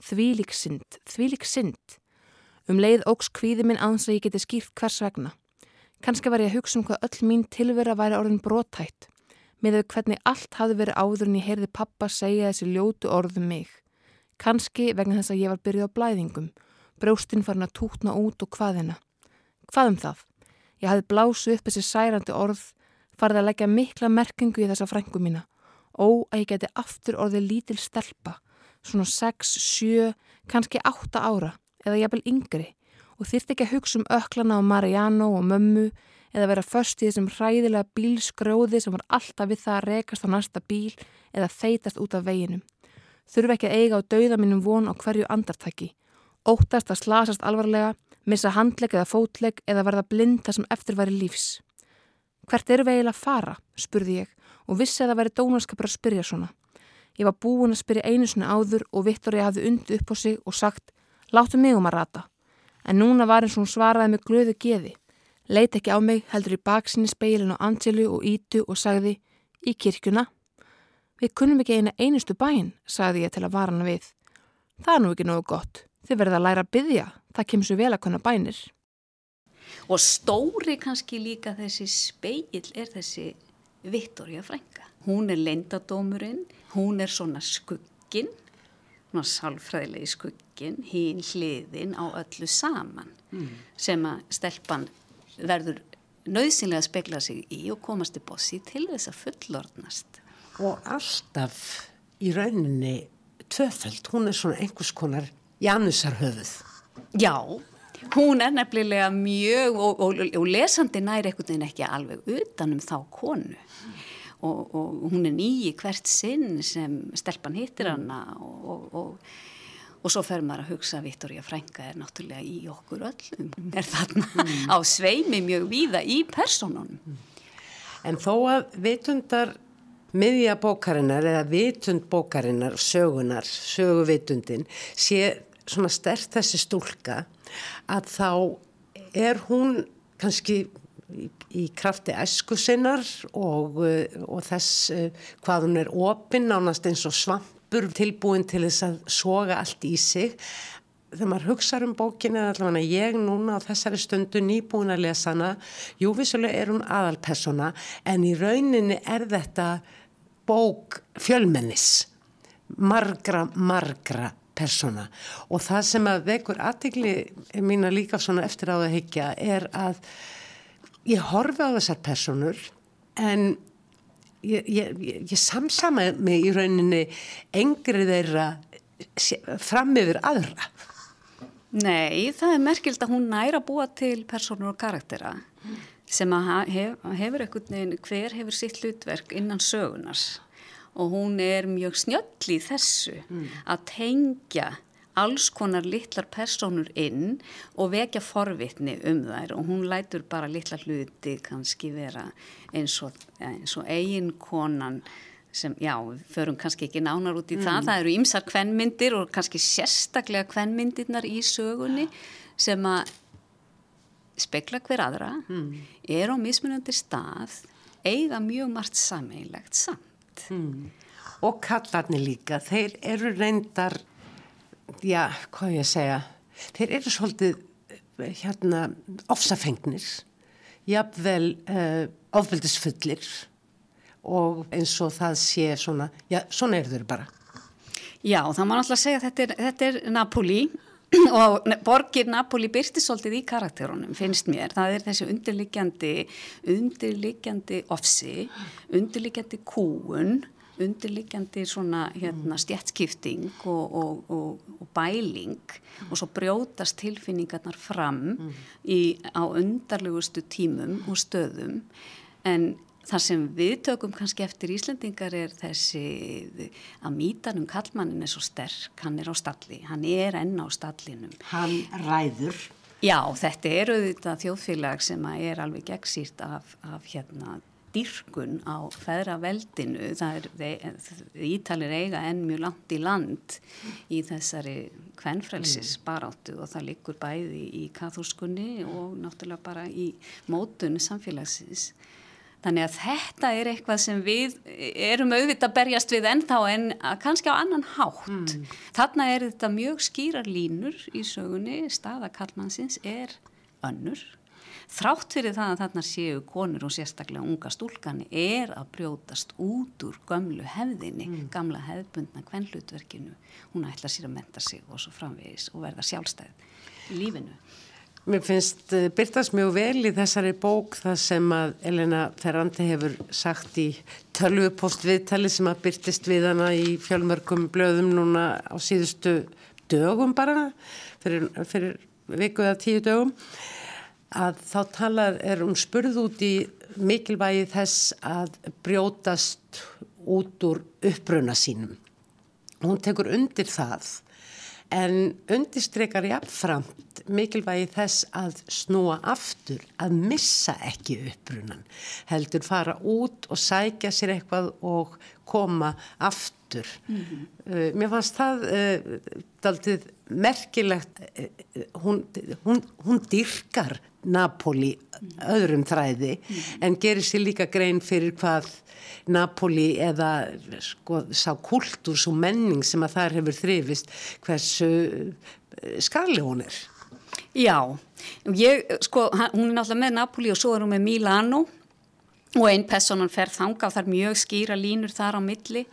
Þvílik synd, þvílik synd. Um leið ógs kvíði minn aðeins að ég geti skýrt hvers vegna. Kanski var ég að hugsa um hvað öll mín tilvera væri orðin brotætt, með þau hvernig allt hafði verið áður en ég heyrði pappa segja þessi ljótu orðum mig. Kanski vegna þess að ég var byrjuð á blæðingum, brjóstinn farin að tútna út og hvaðina. Hvað um það? Ég hafði blásu upp þessi særandi orð, farið að leggja mikla merkingu í þessa frængu mína. Ó að ég geti aftur orðið lítil stelpa, svona 6, 7, kannski 8 ára eða jafnvel yngri og þýrt ekki að hugsa um öklana á Mariano og mömmu eða vera först í þessum hræðilega bílskrjóði sem var alltaf við það að rekast á næsta bíl eða þeitast út af veginum. Þurfi ekki að eiga á dauða mínum von á hverju andartæki. Óttast að slasast alvarlega missa handleg eða fótleg eða verða blind þar sem eftir væri lífs. Hvert eru við eiginlega að fara, spurði ég og vissi að það væri dónarskapur að spyrja svona. Ég var búin að spyrja einu svona áður og Vittori hafði undi upp á sig og sagt, láttu mig um að rata. En núna var eins og hún svaraði með glöðu geði. Leit ekki á mig, heldur í baksinni speilin á Angelu og Ítu og sagði, í kirkuna. Við kunnum ekki eina einustu bæinn, sagði ég til að vara hana við. Það er nú ekki nógu gott. Þið verða að læra að byggja, það kemur svo vel að kunna bænir. Og stóri kannski líka þessi speil er þessi Vittoria Frænka. Hún er lendadómurinn, hún er svona skugginn, svona sálfræðilegi skugginn, hín hliðin á öllu saman mm. sem að stelpan verður nöðsynlega að spekla sig í og komast í bossi til þess að fullordnast. Og alltaf í rauninni tvöfælt, hún er svona einhvers konar Janusar höfuð. Já, hún er nefnilega mjög og, og, og lesandi næri einhvern veginn ekki alveg utanum þá konu og, og hún er nýji hvert sinn sem stelpan hittir hana og svo fer maður að hugsa að Vittoria Frænka er náttúrulega í okkur öllum, hún er þarna mm. á sveimi mjög víða í personunum. En þó að vitundar miðja bókarinnar eða vitund bókarinnar, sögunar, söguvitundin sé svona stert þessi stúlka að þá er hún kannski í, í krafti æsku sinnar og, og þess hvað hún er opinn nánast eins og svampur tilbúin til þess að soga allt í sig. Þegar maður hugsaður um bókinu eða allavega ég núna á þessari stundu nýbúin að lesa hana, jú vissulega er hún aðalpersona en í rauninni er þetta bók fjölmennis. Margra, margra persóna. Og það sem að vekur aðtegli mína líka svona eftir á það higgja er að ég horfi á þessar personur en ég, ég, ég, ég samsama mig í rauninni engri þeirra fram yfir aðra. Nei, það er merkild að hún næra búa til personur og karaktera sem að hef, hefur veginn, hver hefur sitt hlutverk innan sögunars og hún er mjög snjöll í þessu mm. að tengja alls konar litlar personur inn og vekja forvitni um þær og hún lætur bara litla hluti kannski vera eins og, eins og eigin konan sem, já, við förum kannski ekki nánar út í mm. það, það eru ymsar kvennmyndir og kannski sérstaklega kvennmyndirnar í sögunni sem að spekla hver aðra, mm. er á mismunandi stað, eiga mjög margt sameigilegt samt. Mm. og kallarnir líka, þeir eru reyndar, já, hvað ég segja, þeir eru svolítið hérna ofsafengnir, jafnvel uh, ofbeldisfullir og eins og það sé svona, já, svona eru þeir bara. Já, það má náttúrulega segja að þetta er, þetta er Napoli og borgir Napoli byrti svolítið í karakterunum, finnst mér. Það er þessi undirliggjandi, undirliggjandi ofsi, undirliggjandi kúun, undirliggjandi svona hérna stjætskipting og, og, og, og bæling og svo brjótast tilfinningarnar fram í, á undarlegustu tímum og stöðum en Það sem við tökum kannski eftir Íslandingar er þessi að mítanum kallmannin er svo sterk, hann er á stalli, hann er enn á stallinum. Hann ræður. Já, þetta er auðvitað þjóðfélag sem er alveg gegnsýrt af, af hérna dyrkun á feðraveldinu. Það er, Ítalir eiga enn mjög langt í land í þessari kvennfrelsis baráttu og það likur bæði í kathúskunni og náttúrulega bara í mótun samfélagsins. Þannig að þetta er eitthvað sem við erum auðvitað að berjast við ennþá en kannski á annan hátt. Mm. Þarna er þetta mjög skýrar línur í sögunni, staða Karlmannsins er önnur. Þrátt fyrir það að þarna séu konur og sérstaklega unga stúlkani er að brjótast út úr gömlu hefðinni, mm. gamla hefðbundna kvennlutverkinu. Hún ætla sér að menta sig og svo framvegis og verða sjálfstæð í lífinu. Mér finnst uh, byrtast mjög vel í þessari bók það sem að Elena Ferrandi hefur sagt í tölvupost viðtali sem að byrtist við hana í fjölmörgum blöðum núna á síðustu dögum bara, fyrir, fyrir viku eða tíu dögum, að þá talar, er hún spurð út í mikilvægi þess að brjótast út úr uppbruna sínum. Hún tekur undir það en undistrekar jáfnframt mikilvægi þess að snúa aftur, að missa ekki uppbrunan, heldur fara út og sækja sér eitthvað og koma aftur. Mm -hmm. uh, mér fannst það uh, daldið merkilegt, uh, hún, hún, hún dyrkar Napoli öðrum þræði en gerir sér líka grein fyrir hvað Napoli eða sko, sá kultúr, svo menning sem að þar hefur þrifist hversu eh, skarli hún er. Já, ég, sko, hún er náttúrulega með Napoli og svo er hún með Milano og einn personan fer þanga og það er mjög skýra línur þar á milli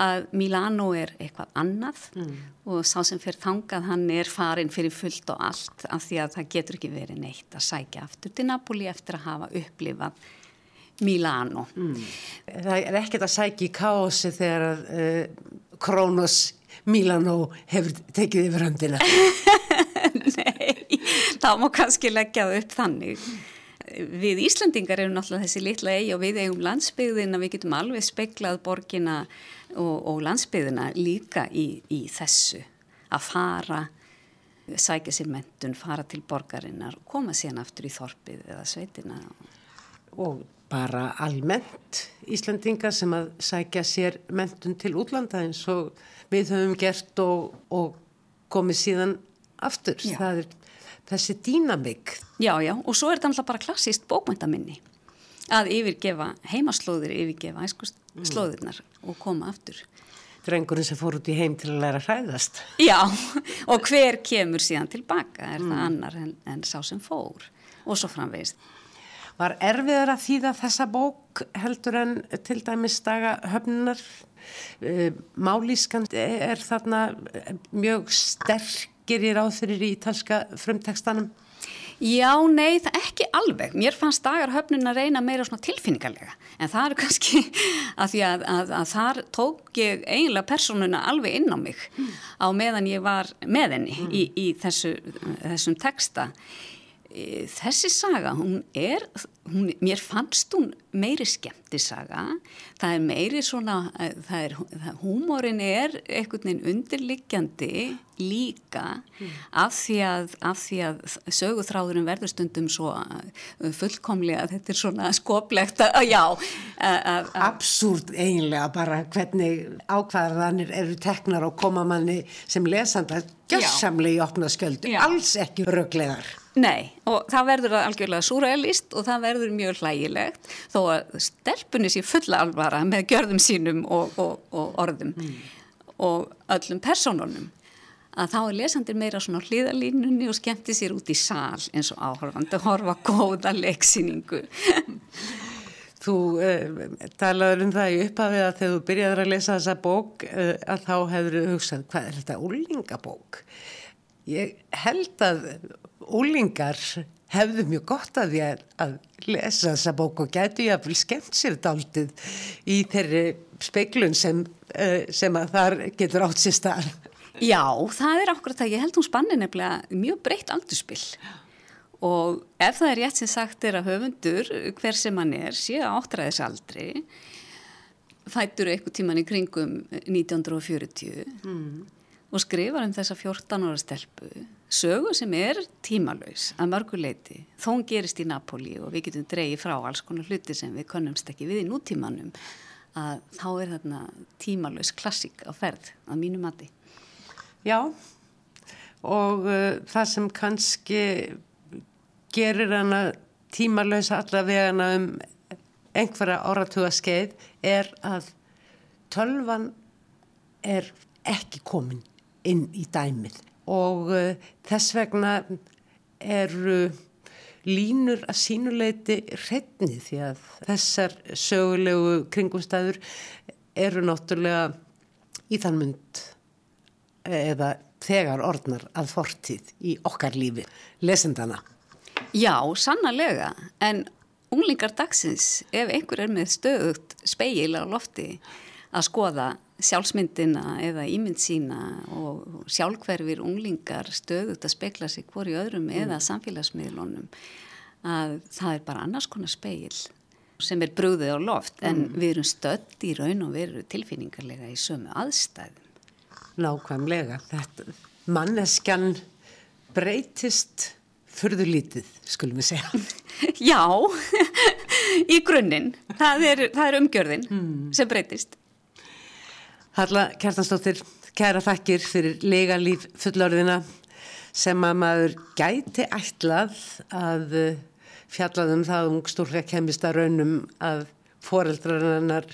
að Milano er eitthvað annað mm. og sá sem fer þangað hann er farin fyrir fullt og allt af því að það getur ekki verið neitt að sækja aftur til Napoli eftir að hafa upplifað Milano. Mm. Það er ekkert að sækja í kási þegar uh, Kronos Milano hefur tekið yfir höndina. Nei, þá má kannski leggja það upp þannig. Við Íslandingar erum náttúrulega þessi litla eigi og við eigum landsbyggðina, við getum alveg speklað borgina og, og landsbyggðina líka í, í þessu að fara sækja sér mentun, fara til borgarinnar og koma síðan aftur í þorpið eða sveitina. Og bara almennt Íslandinga sem að sækja sér mentun til útlanda eins og við höfum gert og, og komið síðan aftur. Já. Það er þessi dýnamik. Já, já, og svo er þetta alltaf bara klassíst bókmyndaminni að yfirgefa heimaslóðir, yfirgefa æskuslóðirnar mm. og koma aftur. Drengurinn sem fór út í heim til að læra hræðast. Já, og hver kemur síðan tilbaka er mm. það annar en, en sá sem fór og svo framvegist. Var erfiðar að þýða þessa bók heldur en til dæmis daga höfnunar? Eh, Málískan er þarna mjög sterkir í ráðfyrir í ítalska frumtekstanum? Já, nei, það ekki alveg. Mér fannst dagar höfnun að reyna meira svona tilfinningarlega. En það er kannski að því að, að, að þar tók ég eiginlega personuna alveg inn á mig mm. á meðan ég var með henni mm. í, í þessu, þessum teksta. E, þessi saga, hún er, hún, mér fannst hún meiri skemmtisaga, það er meiri svona, e, það er, það, húmórin er einhvern veginn undirliggjandi líka mm. af, því að, af því að söguþráðurinn verður stundum svo e, fullkomlega, þetta er svona skoplegt að, já. Absúrt eiginlega bara hvernig ákvarðanir eru teknar og koma manni sem lesanda gjörsamlega í opna sköldu, alls ekki röglegar. Nei, og það verður algjörlega súræðilist og það verður mjög hlægilegt þó að stelpunni sé fulla alvara með gjörðum sínum og, og, og orðum mm. og öllum personunum að þá er lesandir meira svona hlýðalínunni og skemmti sér út í sál eins og áhörfandi horfa góða leiksýningu. Þú uh, talaður um það í upphafið að þegar þú byrjaður að lesa þessa bók uh, að þá hefur þú hugsað hvað er þetta úlingabók? Ég held að úlingar hefðu mjög gott að því að lesa þessa bók og gætu ég að vil skemmt sér daldið í þeirri speiklun sem, uh, sem að þar getur átt sér starf. Já, það er okkur að það, ég held hún spanni nefnilega mjög breytt aldurspill og ef það er rétt sem sagt er að höfundur, hver sem hann er, sé áttræðisaldri, fættur eitthvað tíman í kringum 1940 mm. Og skrifar um þessa 14 ára stelpu, sögu sem er tímalauðs að mörguleiti, þó hún gerist í Napoli og við getum dreyið frá alls konar hluti sem við konumst ekki við í nútímanum, að þá er þarna tímalauðs klassík á ferð að mínu mati. Já, og uh, það sem kannski gerir hana tímalösa allavega um einhverja áratuga skeið er að tölvan er ekki komin inn í dæmið og uh, þess vegna eru línur að sínuleiti hreitni því að þessar sögulegu kringumstæður eru náttúrulega í þann mynd eða þegar orðnar að fortíð í okkar lífi, lesendana? Já, sannarlega, en unglingar dagsins, ef einhver er með stöðugt speil á lofti að skoða sjálfsmyndina eða ímynd sína og sjálfhverfir unglingar stöðugt að spekla sig hvori öðrum mm. eða samfélagsmiðlunum að það er bara annars konar speil sem er brúðið á loft en mm. við erum stödd í raun og veru tilfinningarlega í sömu aðstæðum. Nákvæmlega. Þetta, manneskjan breytist förðu lítið, skulum við segja. Já, í grunninn. Það er, það er umgjörðin mm. sem breytist. Halla Kjartansdóttir, kæra þakkir fyrir legalíf fullorðina sem að maður gæti ætlað að fjallaðum það um stúrka kemist að raunum að foreldrarinnar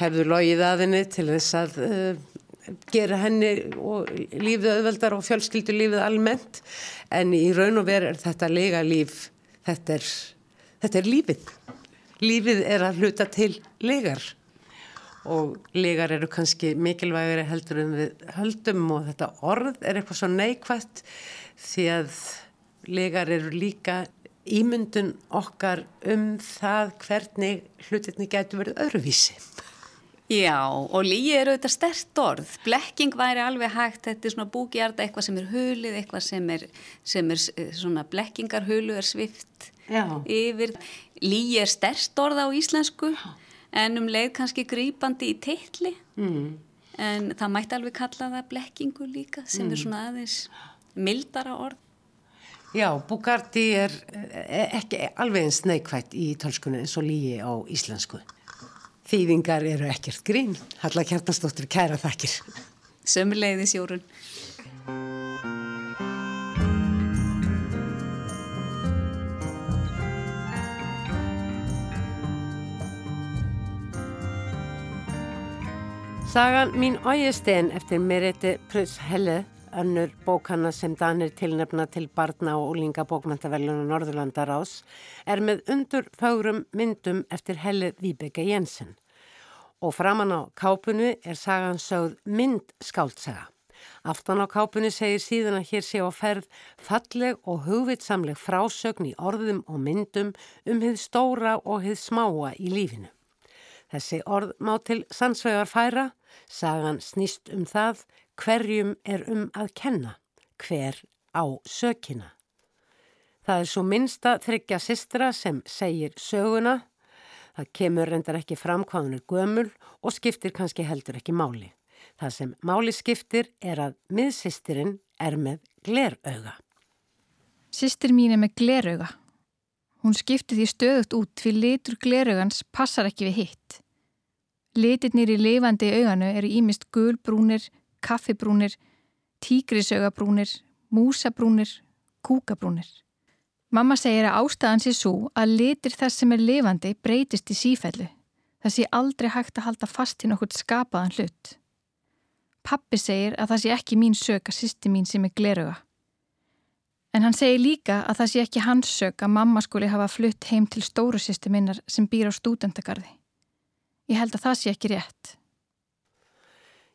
hefðu logið að henni til þess að uh, gera henni lífið auðveldar og fjölskyldu lífið almennt. En í raun og veru er þetta lega líf þetta er, þetta er lífið. Lífið er að hluta til legar og legar eru kannski mikilvægari heldur en við höldum og þetta orð er eitthvað svo neikvægt því að legar eru líka ímyndun okkar um það hvernig hlutinni getur verið öðruvísi Já, og líi eru þetta stert orð. Blekking væri alveg hægt, þetta er svona búgjarda, eitthvað sem er hulið, eitthvað sem er, sem er eh, svona blekkingarhulu er svift Já. yfir. Líi er stert orð á íslensku, en um leið kannski grýpandi í teitli. Mm. En það mætti alveg kalla það blekkingu líka, sem mm. er svona aðeins mildara orð. Já, búgardi er eh, ekki alveg eins neikvægt í tölskunni eins og líi á íslensku. Þýðingar eru ekkert grín. Halla Kjartastóttur, kæra þakkir. Sömuleiðis Jórun. Sagan Mín Ójestegin eftir Merete Prus Helle önnur bókana sem Danir tilnefna til barna og úlinga bókmæntavellunar Norðurlandar ás er með undur fárum myndum eftir Helle Víbeke Jensen. Og framann á kápunni er sagan sögð mynd skáltsaga. Aftan á kápunni segir síðan að hér sé á ferð falleg og hugvitsamleg frásögn í orðum og myndum um hið stóra og hið smáa í lífinu. Þessi orð má til sannsvegar færa, sagan snýst um það hverjum er um að kenna, hver á sökina. Það er svo minsta þryggja sistra sem segir söguna, það kemur reyndar ekki fram hvað hún er gömul og skiptir kannski heldur ekki máli. Það sem máli skiptir er að miðsistirinn er með glerauga. Sistir mín er með glerauga. Hún skiptir því stöðut út fyrir litur gleraugans passar ekki við hitt. Litirnir í lifandi auganu eru ímist gulbrúnir, kaffibrúnir, tígrisaugabrúnir, músabrúnir, kúkabrúnir. Mamma segir að ástæðan sé svo að litir þess sem er lifandi breytist í sífellu. Það sé aldrei hægt að halda fast í nokkurt skapaðan hlut. Pappi segir að það sé ekki mín sök að sýsti mín sem er gleruga. En hann segir líka að það sé ekki hans sök að mamma skuli hafa flutt heim til stóru sýsti minnar sem býr á stúdendagarði. Ég held að það sé ekki rétt.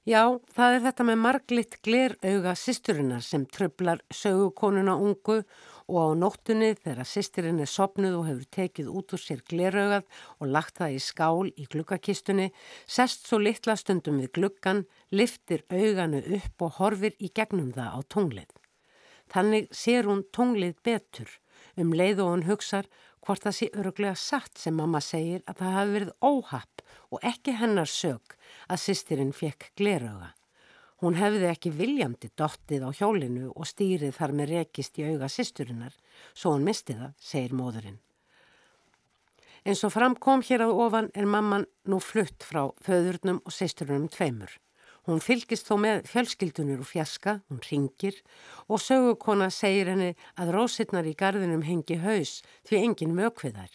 Já, það er þetta með marglitt glerauga sýsturinnar sem tröflar sögukonuna ungu og á nóttunni þegar sýstirinn er sopnuð og hefur tekið út úr sér gleraugað og lagt það í skál í glukkakistunni, sest svo litla stundum við glukkan, liftir auganu upp og horfir í gegnum það á tunglið. Þannig sér hún tunglið betur um leið og hún hugsar hvort það sé öruglega satt sem mamma segir að það hafi verið óhapp og ekki hennar sög að sýstirinn fekk glerauga. Hún hefði ekki viljandi dottið á hjólinu og stýrið þar með rekist í auga sýsturinnar, svo hún misti það, segir móðurinn. En svo framkom hér á ofan er mamman nú flutt frá föðurnum og sýsturinnum tveimur. Hún fylgist þó með fjölskyldunir og fjaska, hún ringir og sögukona segir henni að rósirnar í gardinum hengi haus því engin vökviðar.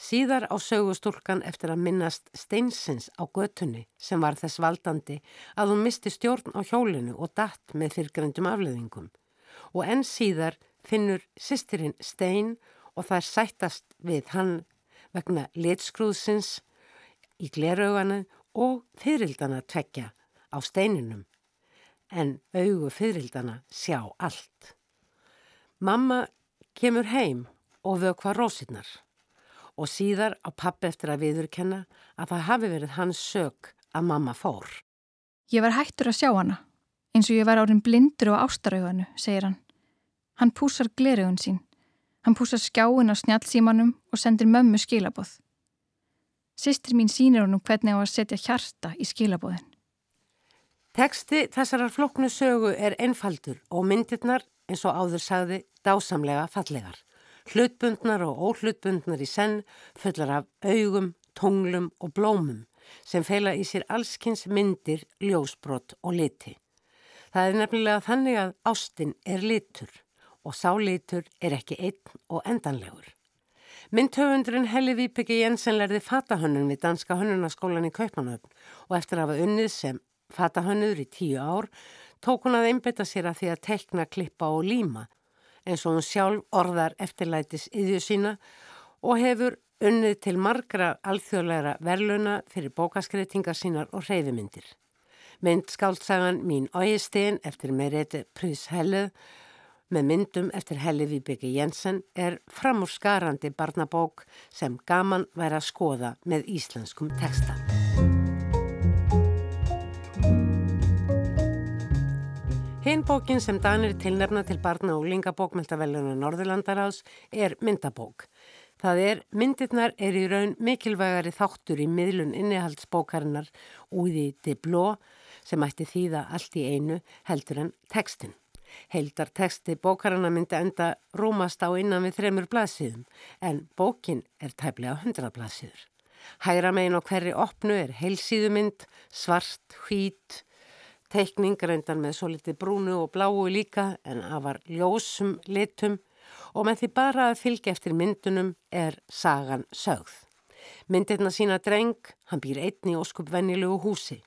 Síðar á sögustúlkan eftir að minnast steinsins á götunni sem var þess valdandi að hún misti stjórn á hjólinu og datt með fyrgrendum afleðingum. Og enn síðar finnur sýstirinn stein og það er sættast við hann vegna litskrúðsins í gleraugana og fyririldana tvekja á steininum, en augu fyririldana sjá allt. Mamma kemur heim og vökva rósinnar og síðar á pappi eftir að viðurkenna að það hafi verið hans sög að mamma fór. Ég var hættur að sjá hana, eins og ég var árin blindur á ástarauðanu, segir hann. Hann púsar glerugun sín. Hann púsar skjáin á snjálfsímanum og sendir mömmu skilaboð. Sistir mín sínir honum hvernig á að setja hjarta í skilabóðin. Teksti þessarar floknu sögu er einfaldur og myndirnar, eins og áður sagði, dásamlega fallegar. Hlutbundnar og óhlutbundnar í senn fullar af augum, tonglum og blómum sem feila í sér allskins myndir, ljósbrott og liti. Það er nefnilega þannig að ástinn er litur og sálitur er ekki einn og endanlegur. Myndhöfundurinn Helli Vípiki Jensen lærði fatahönnun við Danska hönnunaskólan í Kaupmannöfn og eftir að hafa unnið sem fatahönnur í tíu ár, tók hún að einbeta sér að því að tekna, klippa og líma eins og hún sjálf orðar eftirlætis yðju sína og hefur unnið til margra alþjóðleira verluna fyrir bókaskreitingar sínar og reyðmyndir. Mynd skáltsagan Mín Ógistegin eftir Merete Prys Hellið með myndum eftir Helli Víbyggi Jensen er framúrskarandi barnabók sem gaman væri að skoða með íslenskum texta. Hinnbókin sem Danir tilnefna til barna og lingabókmyndavelluna Norðurlandaráðs er myndabók. Það er, myndirnar er í raun mikilvægari þáttur í miðlun innihaldsbókarinnar úði dibló sem ætti þýða allt í einu heldur en tekstin. Heldar teksti bókarana myndi enda rúmast á innan við þremur blaðsíðum en bókin er tæplega hundra blaðsíður. Hægra megin og hverri opnu er heilsíðumynd, svart, hvít, teikning reyndan með svo litið brúnu og bláu líka en afar ljósum litum og með því bara að fylgja eftir myndunum er sagan sögð. Myndirna sína dreng, hann býr einn í óskupvennilegu húsi.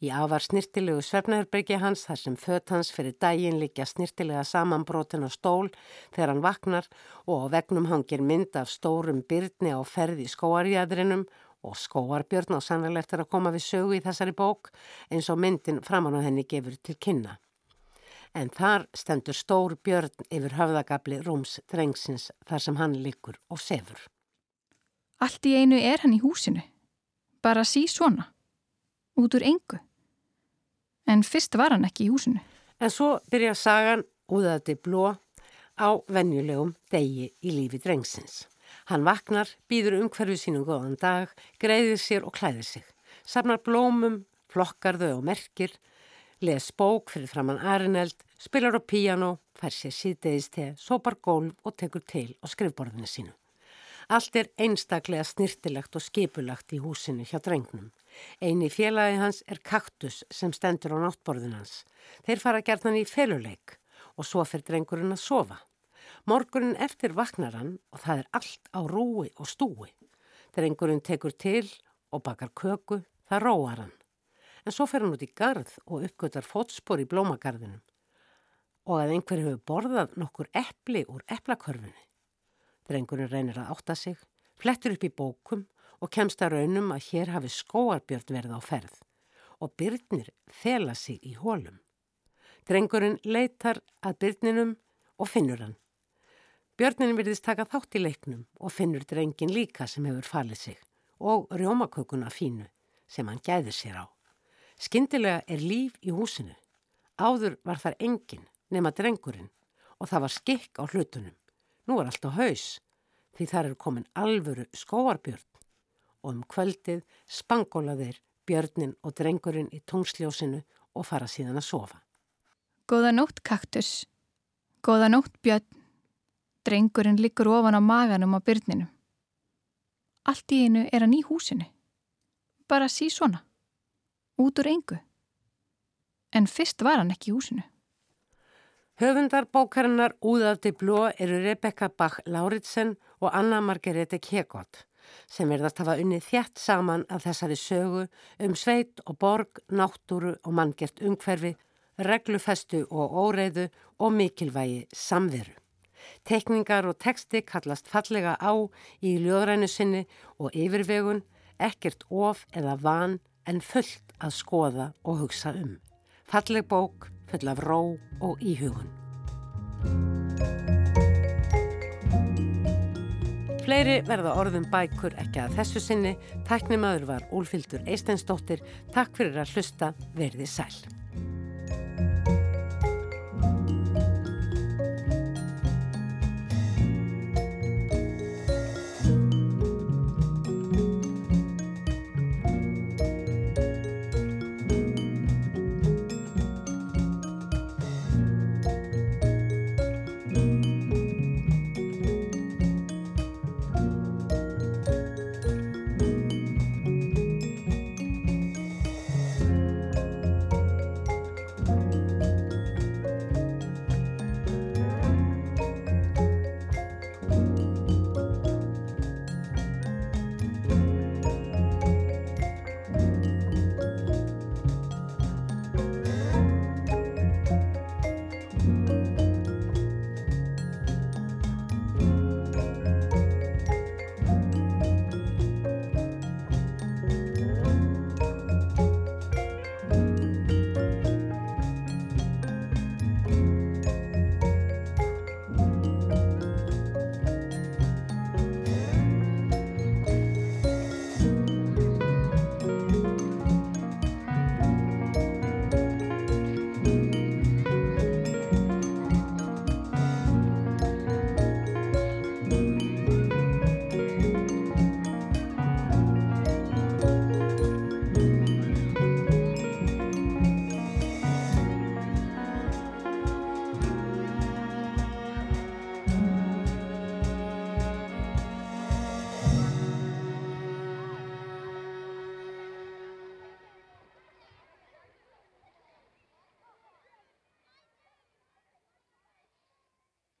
Í afar snirtilegu svefnherbergi hans þar sem fött hans fyrir dægin líkja snirtilega samanbrotin á stól þegar hann vaknar og á vegnum hangir mynd af stórum byrni á ferð í skóarjæðrinum og skóarbjörn á sannlega eftir að koma við sögu í þessari bók eins og myndin framann á henni gefur til kynna. En þar stendur stór björn yfir höfðagabli Rúms drengsins þar sem hann likur og sefur. Allt í einu er hann í húsinu. Bara sí svona. Út úr engu. En fyrst var hann ekki í húsinu. En svo byrja sagan úðaði bló á venjulegum degi í lífi drengsins. Hann vaknar, býður umhverfið sínum góðan dag, greiðir sér og klæðir sig. Samnar blómum, flokkar þau og merkir, les bók fyrir framann arineld, spilar á píjano, fær sér síðdeðisteg, sopar gólf og tekur til á skrifborðinu sínu. Allt er einstaklega snirtilegt og skipulagt í húsinu hjá drengnum. Einu félagi hans er kaktus sem stendur á náttborðin hans. Þeir fara gerðan í feluleik og svo fyrir drengurinn að sofa. Morgunin eftir vaknar hann og það er allt á rúi og stúi. Drengurinn tekur til og bakar köku, það róar hann. En svo fer hann út í garð og uppgötar fótspor í blómagarðinum og að einhver hefur borðað nokkur eppli úr eplakörfunni. Drengurinn reynir að átta sig, flettur upp í bókum og kemst að raunum að hér hafi skóarbjörn verið á ferð og byrnir fela sig í hólum. Drengurinn leitar að byrninum og finnur hann. Björnin virðist taka þátt í leiknum og finnur drengin líka sem hefur falið sig og rjómakökuna fínu sem hann gæður sér á. Skyndilega er líf í húsinu. Áður var þar engin nema drengurinn og það var skikk á hlutunum. Nú er allt á haus því þar er komin alvöru skóarbjörn og um kvöldið spangólaðir björnin og drengurinn í tungsljósinu og fara síðan að sofa. Góða nótt kaktus, góða nótt björn, drengurinn liggur ofan á maganum á byrninu. Allt í einu er hann í húsinu. Bara sí svona, út úr engu. En fyrst var hann ekki í húsinu. Höfundar bókarinnar Úðafti bló eru Rebecca Bach-Lauritsen og Anna Margarete Kjegott sem verðast hafa unnið þjætt saman af þessari sögu um sveit og borg, náttúru og manngert umhverfi, reglufestu og óreiðu og mikilvægi samveru. Tekningar og teksti kallast fallega á í ljóðrænu sinni og yfirvegun, ekkert of eða van en fullt að skoða og hugsa um. Falleg bók, full af ró og íhugun. Fleiri verða orðum bækur ekki að þessu sinni. Tæknimaður var Úlfildur Eisteinsdóttir. Takk fyrir að hlusta. Verði sæl.